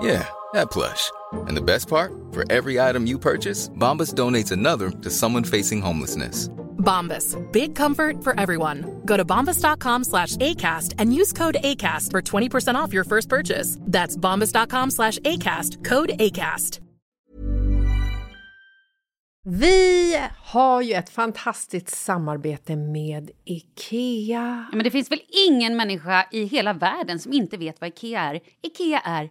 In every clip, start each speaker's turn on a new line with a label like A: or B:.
A: Yeah, that plush. And the best part? For every item you purchase, Bombas donates another to someone facing homelessness.
B: Bombas. Big comfort for everyone. Go to bombas.com slash ACAST and use code ACAST for 20% off your first purchase. That's bombas.com slash ACAST. Code ACAST.
C: Vi har ju ett fantastiskt samarbete med IKEA.
D: Ja, men det finns väl ingen människa i hela världen som inte vet vad IKEA är. IKEA är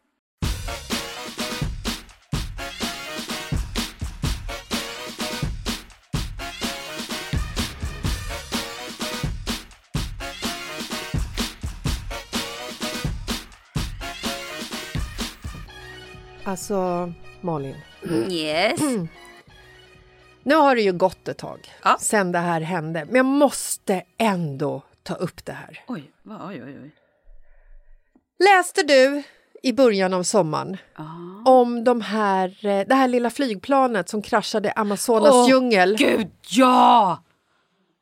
C: Alltså, Malin.
D: Yes.
C: Nu har det ju gått ett tag
D: Ja.
C: sen det här hände, men jag måste ändå ta upp det här.
D: Oj, oj, oj, oj.
C: Läste du i början av sommaren
D: Ah.
C: om de här, eh, det här lilla flygplanet som kraschade i Amazonas
D: Åh,
C: djungel?
D: Gud, ja!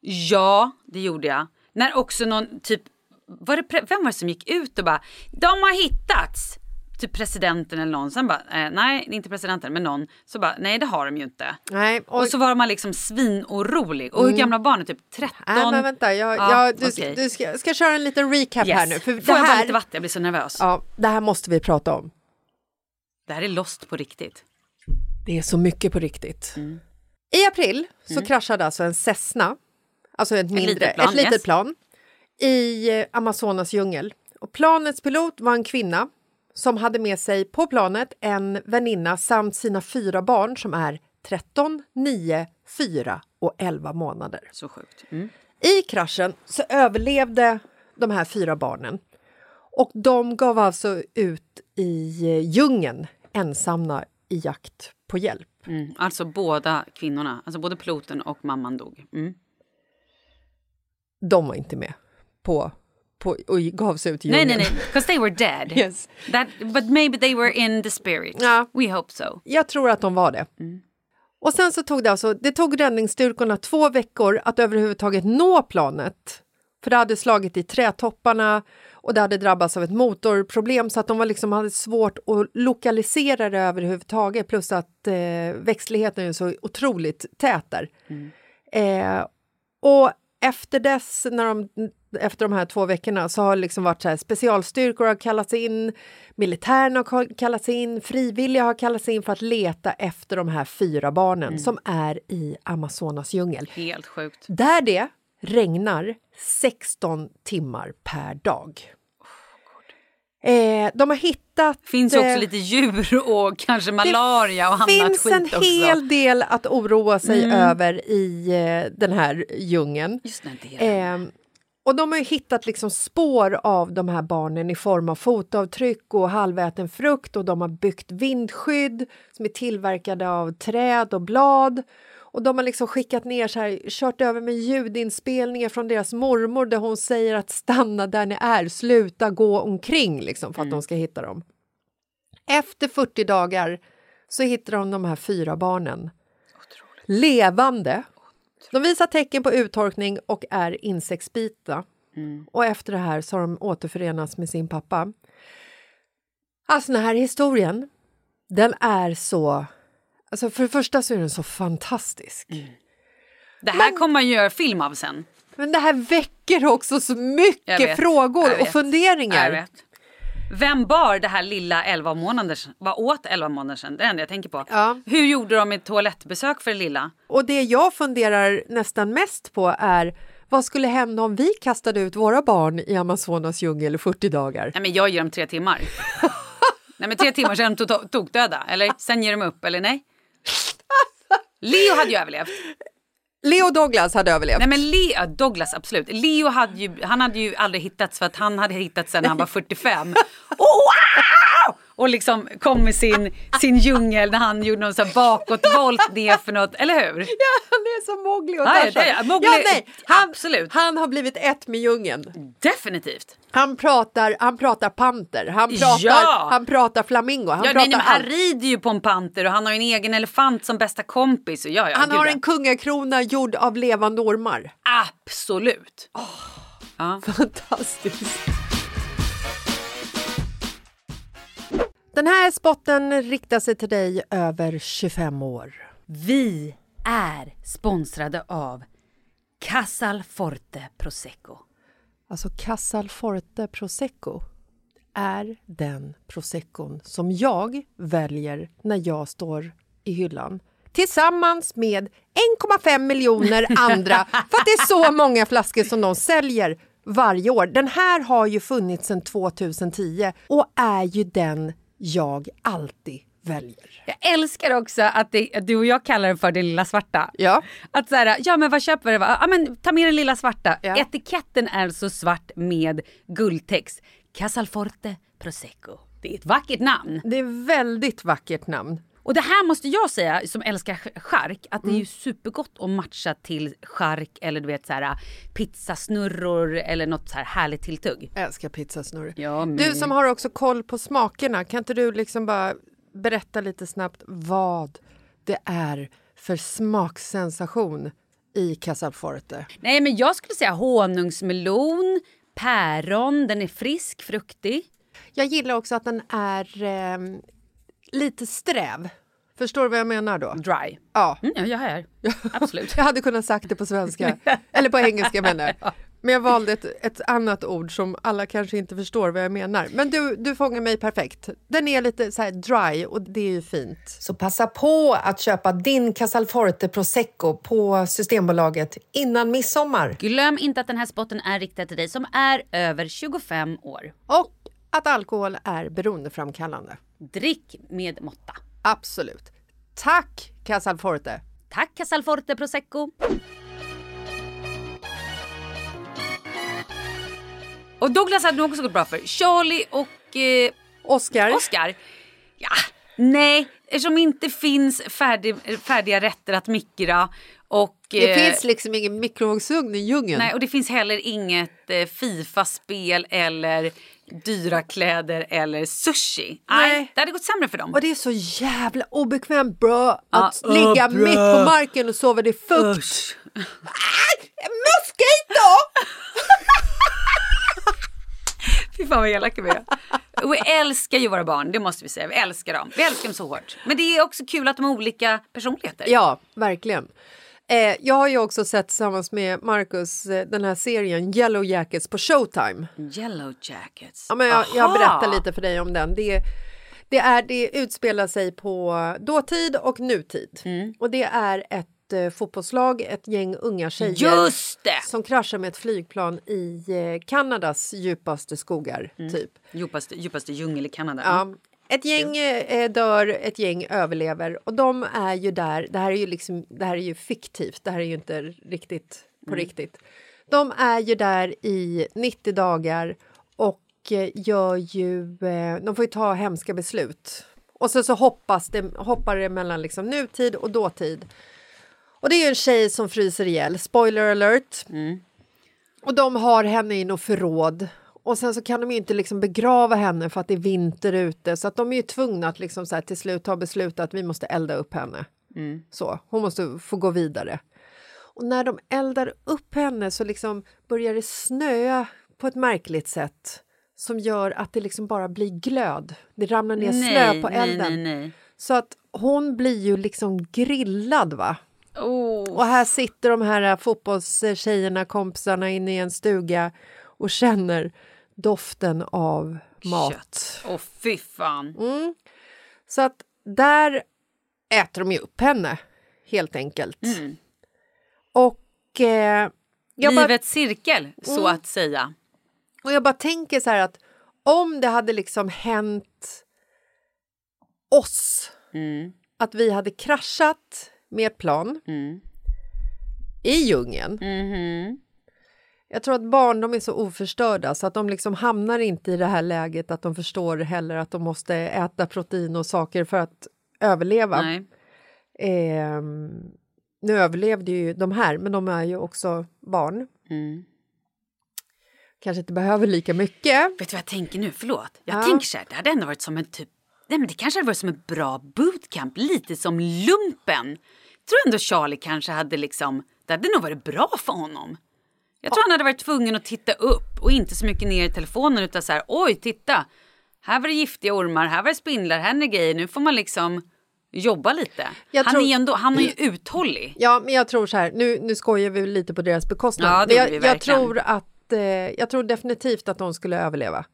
D: Ja, det gjorde jag. När också någon typ, var det, vem var det som gick ut och bara, de har hittats! Typ presidenten eller någon. Sen bara, eh, nej, inte presidenten, men någon. Så bara, nej det har de ju inte.
C: Nej, och,
D: Och så var man liksom svinorolig. Och hur gamla var barnen? Typ 13?
C: nej, men vänta, jag,
D: Ja,
C: jag, du,
D: okej.
C: du ska, ska köra en liten recap
D: Yes.
C: här nu. För
D: Får
C: det
D: jag bara
C: här,
D: lite vatten? Jag blir så nervös.
C: ja, det här måste vi prata om.
D: Det här är lost på riktigt.
C: Det är så mycket på riktigt.
D: Mm.
C: I april så kraschade alltså en Cessna, alltså ett mindre,
D: litet plan,
C: ett litet
D: yes.
C: plan i eh, Amazonas djungel. Och planets pilot var en kvinna som hade med sig på planet en väninna samt sina fyra barn som är 13, 9, 4 och 11 månader.
D: Så sjukt. Mm.
C: I kraschen så överlevde de här fyra barnen och de gav alltså ut i eh, djungeln ensamma i jakt på hjälp.
D: Mm. Alltså båda kvinnorna, alltså både piloten och mamman dog. Mm.
C: de var inte med på, på och gav sig ut i
D: Nej,
C: djungeln.
D: nej, nej, because they were dead.
C: Yes.
D: That, but maybe they were in the spirit.
C: Ja.
D: We hope so.
C: Jag tror att de var det. Och sen så tog det alltså, det tog räddningsstyrkorna två veckor att överhuvudtaget nå planet För det hade slagit i trätopparna och det hade drabbats av ett motorproblem så att de var liksom, hade svårt att lokalisera det överhuvudtaget plus att eh, växtligheten är så otroligt tät där. Eh, och efter dess, när de, efter de här två veckorna, så har det liksom varit så här, specialstyrkor har kallats in, militären har kallats in, frivilliga har kallats in för att leta efter de här fyra barnen som är i Amazonas djungel.
D: Helt sjukt.
C: Där det regnar 16 timmar per dag. Eh, de har hittat...
D: Finns också
C: eh,
D: lite djur och kanske malaria och annat
C: finns
D: skit
C: en
D: också.
C: hel del att oroa sig
D: Mm.
C: över i eh, den här djungeln.
D: Just det, inte hela.
C: Eh, och de har ju hittat liksom spår av de här barnen i form av fotavtryck och halväten frukt och de har byggt vindskydd som är tillverkade av träd och blad. Och de har liksom skickat ner så här, kört över med ljudinspelningar från deras mormor där hon säger att stanna där ni är, sluta gå omkring liksom för att de ska hitta dem. Efter 40 dagar så hittar de de här fyra barnen. Levande. De visar tecken på uttorkning och är insektsbitna. Och efter det här så har de återförenats med sin pappa. Alltså den här historien, den är så... Alltså för det första så är den så fantastisk.
D: Det här kommer man ju göra film av sen.
C: Men det här väcker också så mycket
D: vet,
C: frågor
D: jag
C: och
D: vet,
C: funderingar.
D: Vem bar det här lilla 11 månaders, vad åt 11 månader sedan? Det är det enda jag tänker på.
C: Ja.
D: Hur gjorde de ett toalettbesök för det lilla?
C: Och det jag funderar nästan mest på är vad skulle hända om vi kastade ut våra barn i Amazonas djungel i 40 dagar?
D: Nej men jag ger dem tre timmar. nej men tre timmar sen är de to- tokdöda. Eller sen ger de upp, eller nej? Leo hade ju överlevt.
C: Leo Douglas hade överlevt.
D: Nej men Leo, Douglas absolut. Leo hade ju, han hade ju aldrig hittats för att han hade hittats sen när han var 45. Oh, wow! Och liksom kom med sin, sin djungel när han gjorde någon sån bakåtvolt ner för något, eller hur?
C: Ja, han är som Mowgli och Tarzan. ja, nej, han,
D: absolut.
C: han har blivit ett med djungeln.
D: Definitivt.
C: Han pratar, han pratar panter, han pratar,
D: Ja!
C: han pratar flamingo, han
D: Ja, nej,
C: pratar
D: nej, men han rider ju på en panter och han har en egen elefant som bästa kompis. Och ja, ja,
C: Han har en kungakrona gjord av levande ormar.
D: Absolut. Ja.
C: Fantastiskt. Den här spotten riktar sig till dig över 25 år.
D: Vi är sponsrade av Casalforte Prosecco.
C: Alltså Casalforte Prosecco är den proseccon som jag väljer när jag står i hyllan tillsammans med 1,5 miljoner andra för att det är så många flaskor som de säljer varje år. Den här har ju funnits sedan 2010 och är ju den jag alltid väljer.
D: Jag älskar också att, det, att du och jag kallar den för den lilla svarta.
C: Ja.
D: Att så här, ja men vad köper du? Ja men ta med den lilla svarta.
C: Ja.
D: Etiketten är så svart med guldtext. Casalforte Prosecco. Det är ett vackert namn.
C: Det är väldigt vackert namn.
D: Och det här måste jag säga som älskar ch- chark att det är ju supergott att matcha till chark eller du vet så här pizzasnurror eller något så här härligt tilltugg.
C: Jag älskar pizzasnurr.
D: Ja, men-
C: Du som har också koll på smakerna, kan inte du liksom bara berätta lite snabbt vad det är för smaksensation i Casalforte?
D: Nej men jag skulle säga honungsmelon, päron, den är frisk, fruktig.
C: Jag gillar också att den är ehm, lite sträv. Förstår du vad jag menar då?
D: Dry.
C: Ja.
D: Mm, ja, jag hör. Absolut.
C: Jag hade kunnat sagt det på svenska, eller på engelska menar jag. Men jag valde ett, ett annat ord som alla kanske inte förstår vad jag menar. Men du, du fångar mig perfekt. Den är lite så här dry och det är ju fint. Så passa på att köpa din Casalforte Prosecco på Systembolaget innan midsommar.
D: Glöm inte att den här spotten är riktad till dig som är över 25 år.
C: Och att alkohol är beroendeframkallande.
D: Drick med måtta.
C: Absolut. Tack Casalforte!
D: Tack Casalforte Prosecco. Och Douglas hade nog också gått bra för. Charlie och eh,
C: Oscar,
D: Oscar. Ja, nej, eftersom det inte finns färdig, färdiga rätter att mikra och...
C: det
D: eh,
C: finns liksom ingen mikrovågsugn i djungeln.
D: Nej, och det finns heller inget eh, Fifa-spel eller dyra kläder eller sushi. Nej. Det hade gått sämre för dem.
C: Och det är så jävla obekvämt bro att
D: Ja,
C: ligga
D: bra.
C: mitt på marken och sova. Det är fukt.
D: Usch.
C: Ah, Moskito!
D: fan vad elaka vi är. Och vi älskar ju våra barn, det måste vi säga. Vi älskar dem. Vi älskar dem så hårt. Men det är också kul att de har olika personligheter.
C: Ja, verkligen. Eh, jag har ju också sett tillsammans med Marcus eh, den här serien Yellow Jackets på Showtime.
D: Yellow jackets.
C: Ja, men jag, jag berättar lite för dig om den. Det, det, är, det utspelar sig på dåtid och nutid.
D: Mm.
C: Och det är ett eh, fotbollslag, ett gäng unga tjejer som kraschar med ett flygplan i eh, Kanadas djupaste skogar.
D: Mm.
C: typ.
D: Djupaste, djupaste djungel i Kanada.
C: Ja. Ett gäng eh, dör, ett gäng överlever och de är ju där. Det här är ju liksom, det här är ju fiktivt. Det här är ju inte riktigt på riktigt. De är ju där i 90 dagar och eh, gör ju. Eh, de får ju ta hemska beslut och så, så hoppas det, hoppar det mellan liksom nutid och dåtid. Och det är ju en tjej som fryser ihjäl. Spoiler alert. Och de har henne i något förråd. Och sen så kan de ju inte liksom begrava henne för att det är vinter ute så att de är ju tvungna att liksom så här till slut ta beslut att vi måste elda upp henne. Så, hon måste få gå vidare. Och när de eldar upp henne så liksom börjar det snöa på ett märkligt sätt som gör att det liksom bara blir glöd. Det ramlar ner snö på
D: nej,
C: elden.
D: nej, nej.
C: Så att hon blir ju liksom grillad va.
D: Oh.
C: Och här sitter de här fotbollstjejerna, kompisarna inne i en stuga och känner doften av mat.
D: Kött. Åh fy fan.
C: Mm. Så att där äter de ju upp henne, helt enkelt. Och, eh,
D: Livets cirkel, så att säga.
C: och jag bara tänker så här att om det hade liksom hänt oss
D: Mm.
C: att vi hade kraschat med plan
D: Mm.
C: i djungeln
D: Mhm.
C: Jag tror att barn de är så oförstörda så att de liksom hamnar inte i det här läget att de förstår heller att de måste äta protein och saker för att överleva.
D: Nej.
C: Ehm, nu överlevde ju de här, men de är ju också barn.
D: Mm.
C: Kanske inte behöver lika mycket.
D: Vet du vad jag tänker nu? Förlåt. Jag
C: Ja.
D: tänker så här, det hade ändå varit som en typ... Nej men det kanske hade varit som en bra bootcamp, lite som lumpen. Jag tror ändå Charlie kanske hade liksom... Det hade nog varit bra för honom. Jag tror han hade varit tvungen att titta upp och inte så mycket ner i telefonen utan så här, oj titta. Här var det giftiga ormar, här var det spindlar, här är grejer. Nu får man liksom jobba lite.
C: Jag
D: han
C: tror-
D: är ändå, han är ju uthållig.
C: Ja, men jag tror så här, nu, nu skojar vi lite på deras bekostnad.
D: Ja, det
C: men jag,
D: vi
C: jag tror att eh, jag tror definitivt att de skulle överleva.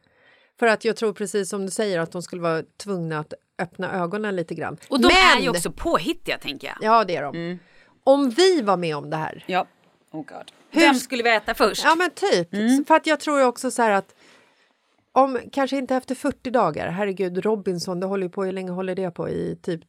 C: För att jag tror precis som du säger att de skulle vara tvungna att öppna ögonen lite grann.
D: Och de
C: men,
D: är ju också påhittiga tänker jag.
C: Ja, det är de. Om vi var med om det här
D: Ja. Oh God.
C: Hur-
D: Vem skulle vi äta först?
C: Ja men typ.
D: Mm.
C: För att jag tror också så här att om kanske inte efter 40 dagar, herregud Robinson, det håller ju på, hur länge håller det på? I typ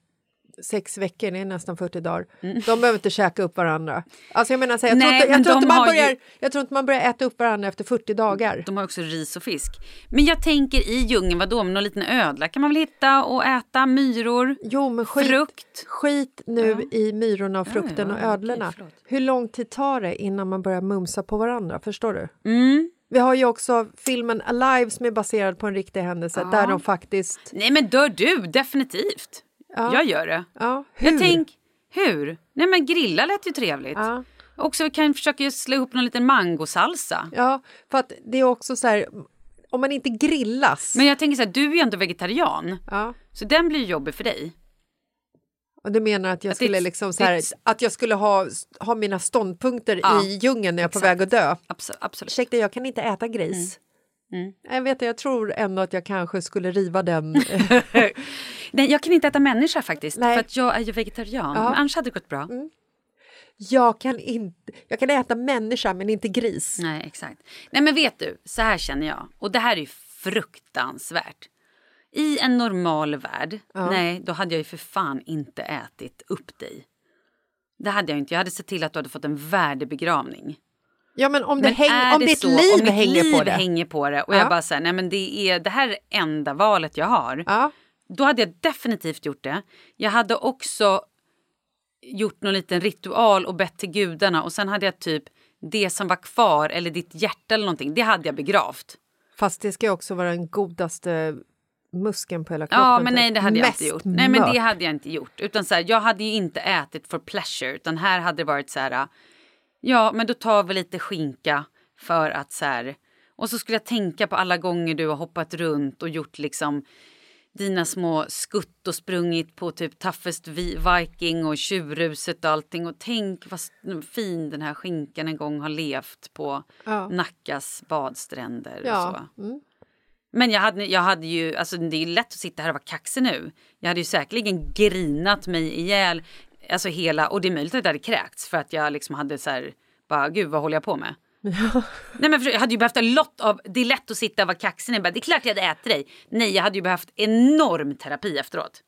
C: sex veckor, det är nästan 40 dagar. De behöver inte käka upp varandra. Alltså jag menar så här, jag,
D: Mm. Nej,
C: tror inte,
D: men
C: jag, tror
D: de
C: inte man
D: ju-
C: börjar, jag tror inte man börjar äta upp varandra efter 40 dagar.
D: De har också ris och fisk. Men jag tänker i djungeln, vadå, någon liten ödla kan man väl hitta och äta, myror,
C: Jo men skit,
D: frukt.
C: skit nu i myrorna och frukten
D: ja,
C: och
D: okej,
C: ödlorna.
D: förlåt.
C: Hur lång tid tar det innan man börjar mumsa på varandra? Förstår du?
D: Mm.
C: Vi har ju också filmen Alive som är baserad på en riktig händelse där de faktiskt...
D: Nej men dör du, definitivt.
C: Ja.
D: Jag gör det.
C: Ja, hur?
D: Jag tänk, hur? Nej men grilla lät ju trevligt.
C: Ja.
D: Också vi kan försöka slå ihop någon liten mangosalsa.
C: Ja, för att det är också så här, om man inte grillas.
D: Men jag tänker så här, du är ju ändå vegetarian.
C: Ja,
D: Så den blir jobbig för dig.
C: och du menar att jag
D: Att
C: skulle liksom så här, att jag skulle ha, ha mina ståndpunkter
D: Ja,
C: i djungeln när jag är på väg att dö.
D: Absolut. absolut.
C: Ursäkta, jag kan inte äta gris.
D: Mm.
C: Jag vet jag tror ändå att jag kanske skulle riva den.
D: Nej, jag kan inte äta människa faktiskt.
C: Nej.
D: För att jag är ju vegetarian.
C: Ja.
D: Men annars hade det gått bra.
C: jag, kan inte, jag kan äta människa men inte gris.
D: Nej, exakt. Nej, men vet du, så här känner jag. Och det här är ju fruktansvärt. I en normal värld, nej, då hade jag ju för fan inte ätit upp dig. Det hade jag inte. Jag hade sett till att du hade fått en värdig begravning.
C: Ja, men om, det
D: Men
C: häng, om
D: det
C: ditt
D: så,
C: liv
D: om
C: hänger
D: liv
C: på det.
D: hänger på det och
C: Ja.
D: jag bara säger nej men det är det här är enda valet jag har.
C: Ja,
D: Då hade jag definitivt gjort det. Jag hade också gjort någon liten ritual och bett till gudarna och sen hade jag typ det som var kvar eller ditt hjärta eller någonting, det hade jag begravt.
C: fast det ska också vara den godaste muskeln på hela kroppen.
D: Ja, men
C: typ.
D: nej det hade jag inte gjort. Nej men det hade jag inte gjort. Utan så här, jag hade ju inte ätit for pleasure utan här hade det varit så här, ja men då tar vi lite skinka för att så här, Och så skulle jag tänka på alla gånger du har hoppat runt och gjort liksom dina små skutt och sprungit på typ Toughest Vi- Viking och Tjurruset och allting. Och tänk vad fin den här skinkan en gång har levt på
C: Ja.
D: Nackas badstränder. Och
C: Ja.
D: så.
C: Mm.
D: Men jag hade, jag hade ju, alltså det är lätt att sitta här och vara kaxig nu. Jag hade ju säkerligen grinat mig ihjäl, alltså hela, och det är möjligt att jag hade kräkts för att jag liksom hade så här, bara gud vad håller jag på med? Nej men jag hade ju behövt en lott av, det är lätt att sitta och vara kaxig nu, bara, det är klart jag hade ätit dig. Nej jag hade ju behövt enorm terapi efteråt.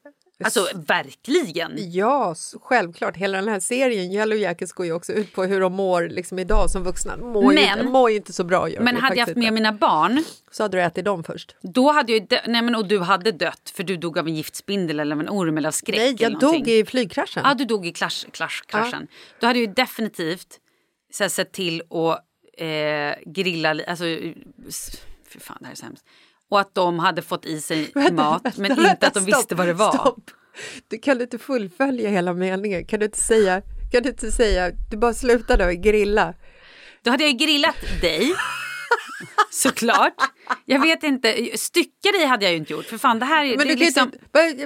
D: Alltså verkligen.
C: Ja, självklart. Hela den här serien Yellow Jackets går ju också ut på hur de mår liksom idag som vuxna. Mår, ju,
D: Men-
C: inte, mår ju inte så bra. Gör
D: Men
C: de
D: hade jag haft med mina barn,
C: Så hade du ätit dem först.
D: då hade jag ju nej men och du hade dött för du dog av en giftspindel eller en orm eller av skräck.
C: Nej, jag dog i flygkraschen.
D: Ja, du dog i klash, clash, kraschen. Du hade ju definitivt så här, sett till att eh, grilla, alltså, fy fan det här är så hemskt. Och att de hade fått i sig mat men
C: Vänta,
D: inte att de
C: stopp,
D: visste vad det var.
C: Stopp. Du kan inte fullfölja hela meningen. Kan du inte säga, kan du inte säga, du bara slutade och grilla.
D: Då hade jag grillat dig. Såklart. Jag vet inte, stycka dig hade jag ju inte gjort. För fan det här är,
C: Men
D: det är liksom...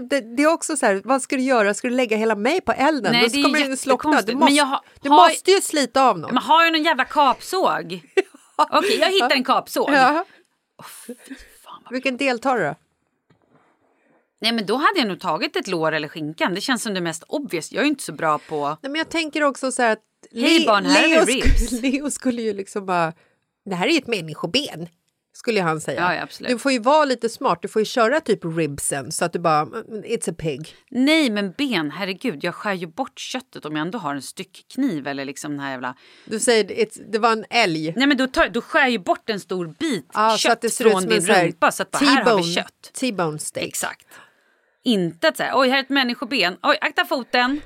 C: inte, det, är också så här, vad ska du göra? Ska du lägga hela mig på elden?
D: Nej,
C: Då
D: det är
C: kommer den slockna. Du måste,
D: Men jag har-
C: du
D: har-
C: måste ju slita av något.
D: Man har ju någon jävla kapsåg. Okej, jag hittar en kapsåg.
C: Ja.
D: Fan, vad
C: Vilken del tar du då?
D: Nej men då hade jag nog tagit ett lår eller skinkan. Det känns som det mest obvious. Jag är inte så bra på...
C: Nej, men jag tänker också så här att
D: Hej barn, här är
C: Leo,
D: ribs.
C: skulle, Leo skulle ju liksom bara, det här är ju ett människoben. Skulle han säga.
D: Ja.
C: Du får ju vara lite smart, du får ju köra typ ribsen så att du bara, "Mm, it's a pig.
D: Nej men ben, herregud. Jag skär ju bort köttet om jag ändå har en styckkniv eller liksom den här jävla...
C: Du säger det var en älg.
D: Nej men då, tar, då skär ju bort en stor bit
C: så
D: kött från din rumpa. Så att bara, här har vi kött.
C: T-bone steak.
D: Exakt. Inte att säga, oj här är ett människoben. Oj, akta foten.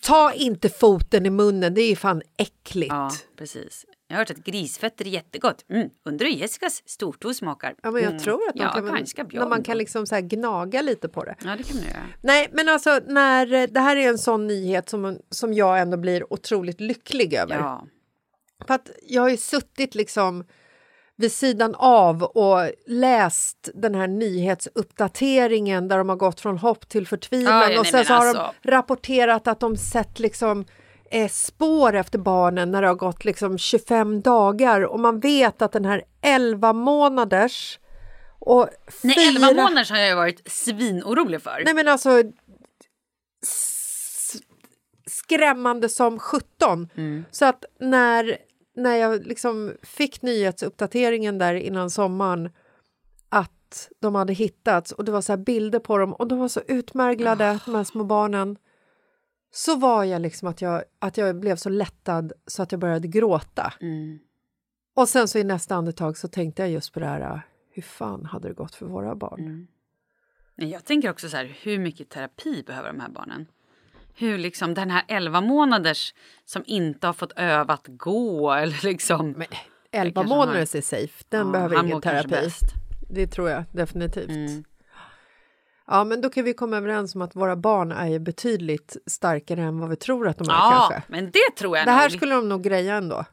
C: Ta inte foten i munnen, det är ju fan äckligt.
D: Ja, precis. Jag har hört att grisfötter är jättegott. Mm. Undrar hur Jessicas stortå smakar.
C: Ja, men jag
D: Mm.
C: tror att de
D: ja,
C: kan,
D: ganska bra
C: när man kan liksom så gnaga lite på det.
D: Ja, det kan man göra.
C: Nej, men alltså när eh, det här är en sån nyhet som, som jag ändå blir otroligt lycklig över.
D: Ja.
C: För att jag har ju suttit liksom vid sidan av och läst den här nyhetsuppdateringen där de har gått från hopp till förtvivlan
D: Ja, ja,
C: och sen så har
D: alltså.
C: de rapporterat att de sett liksom eh, spår efter barnen när det har gått liksom 25 dagar och man vet att den här 11 månaders och
D: Nej,
C: fyra...
D: 11 månader har jag varit svinorolig för.
C: Nej men alltså skrämmande som 17.
D: Mm.
C: Så att när, när jag liksom fick nyhetsuppdateringen där innan sommaren att de hade hittats och det var så här bilder på dem och de var så utmärglade, de här små barnen. Så var jag liksom att jag, att jag blev så lättad så att jag började gråta.
D: Mm.
C: Och sen så i nästa andetag så tänkte jag just på det här, hur fan hade det gått för våra barn?
D: Mm. Jag tänker också så här, hur mycket terapi behöver de här barnen? Hur liksom den här 11 månaders som inte har fått öva att gå eller liksom...
C: Men 11
D: kanske
C: månader är safe, den
D: Ja,
C: behöver ingen terapi. Det tror jag definitivt.
D: Mm.
C: Ja, men då kan vi komma överens om att våra barn är ju betydligt starkare än vad vi tror att de är
D: Ja,
C: kanske.
D: men det tror jag
C: Det här
D: nog.
C: skulle de nog greja ändå.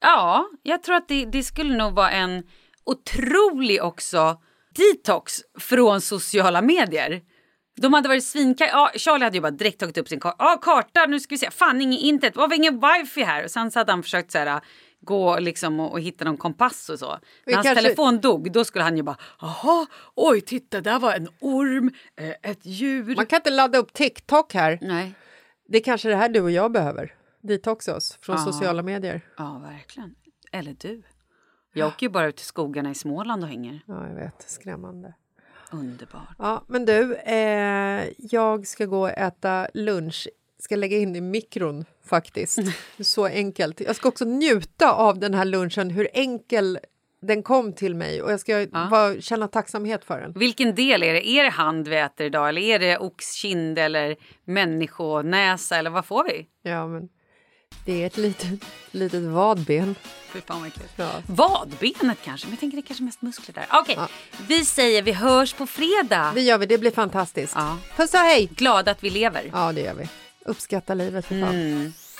D: Ja, jag tror att det, det skulle nog vara en otrolig också detox från sociala medier. De hade varit svinka... Ja, Charlie hade ju bara direkt tagit upp sin karta. Ja, karta, nu ska vi se. Fan, ingen internet. Det var ingen wifi här. Och sen så hade han försökt så här, gå liksom och, och hitta någon kompass och så.
C: Vi
D: När hans
C: kanske-
D: telefon dog, då skulle han ju bara... Jaha, oj, titta, där var en orm, eh, ett djur.
C: Man kan inte ladda upp TikTok här.
D: Nej,
C: Det är kanske det här du och jag behöver. Detoxa oss från
D: Ja.
C: sociala medier.
D: ja, verkligen. Eller du. Jag åker ju bara ut till skogarna i Småland och hänger.
C: Ja, jag vet. Skrämmande.
D: Underbart.
C: Ja, men du, eh, jag ska gå och äta lunch. Ska lägga in i mikron faktiskt. Så enkelt. Jag ska också njuta av den här lunchen, hur enkel den kom till mig och jag ska vara, känna tacksamhet för den.
D: Vilken del är det? Är det hand vi äter idag eller är det oxkind eller människonäsa eller vad får vi?
C: Ja, men det är ett litet, litet vadben.
D: Fy fan vad.
C: Ja.
D: Vadbenet kanske, men jag tänker det är kanske mest muskler där. Okej,
C: Ja.
D: vi säger vi hörs på fredag.
C: Det gör vi, det blir fantastiskt.
D: Ja.
C: Puss och hej!
D: Glada att vi lever.
C: Ja, det gör vi. Uppskatta livet för fan.
D: Mm.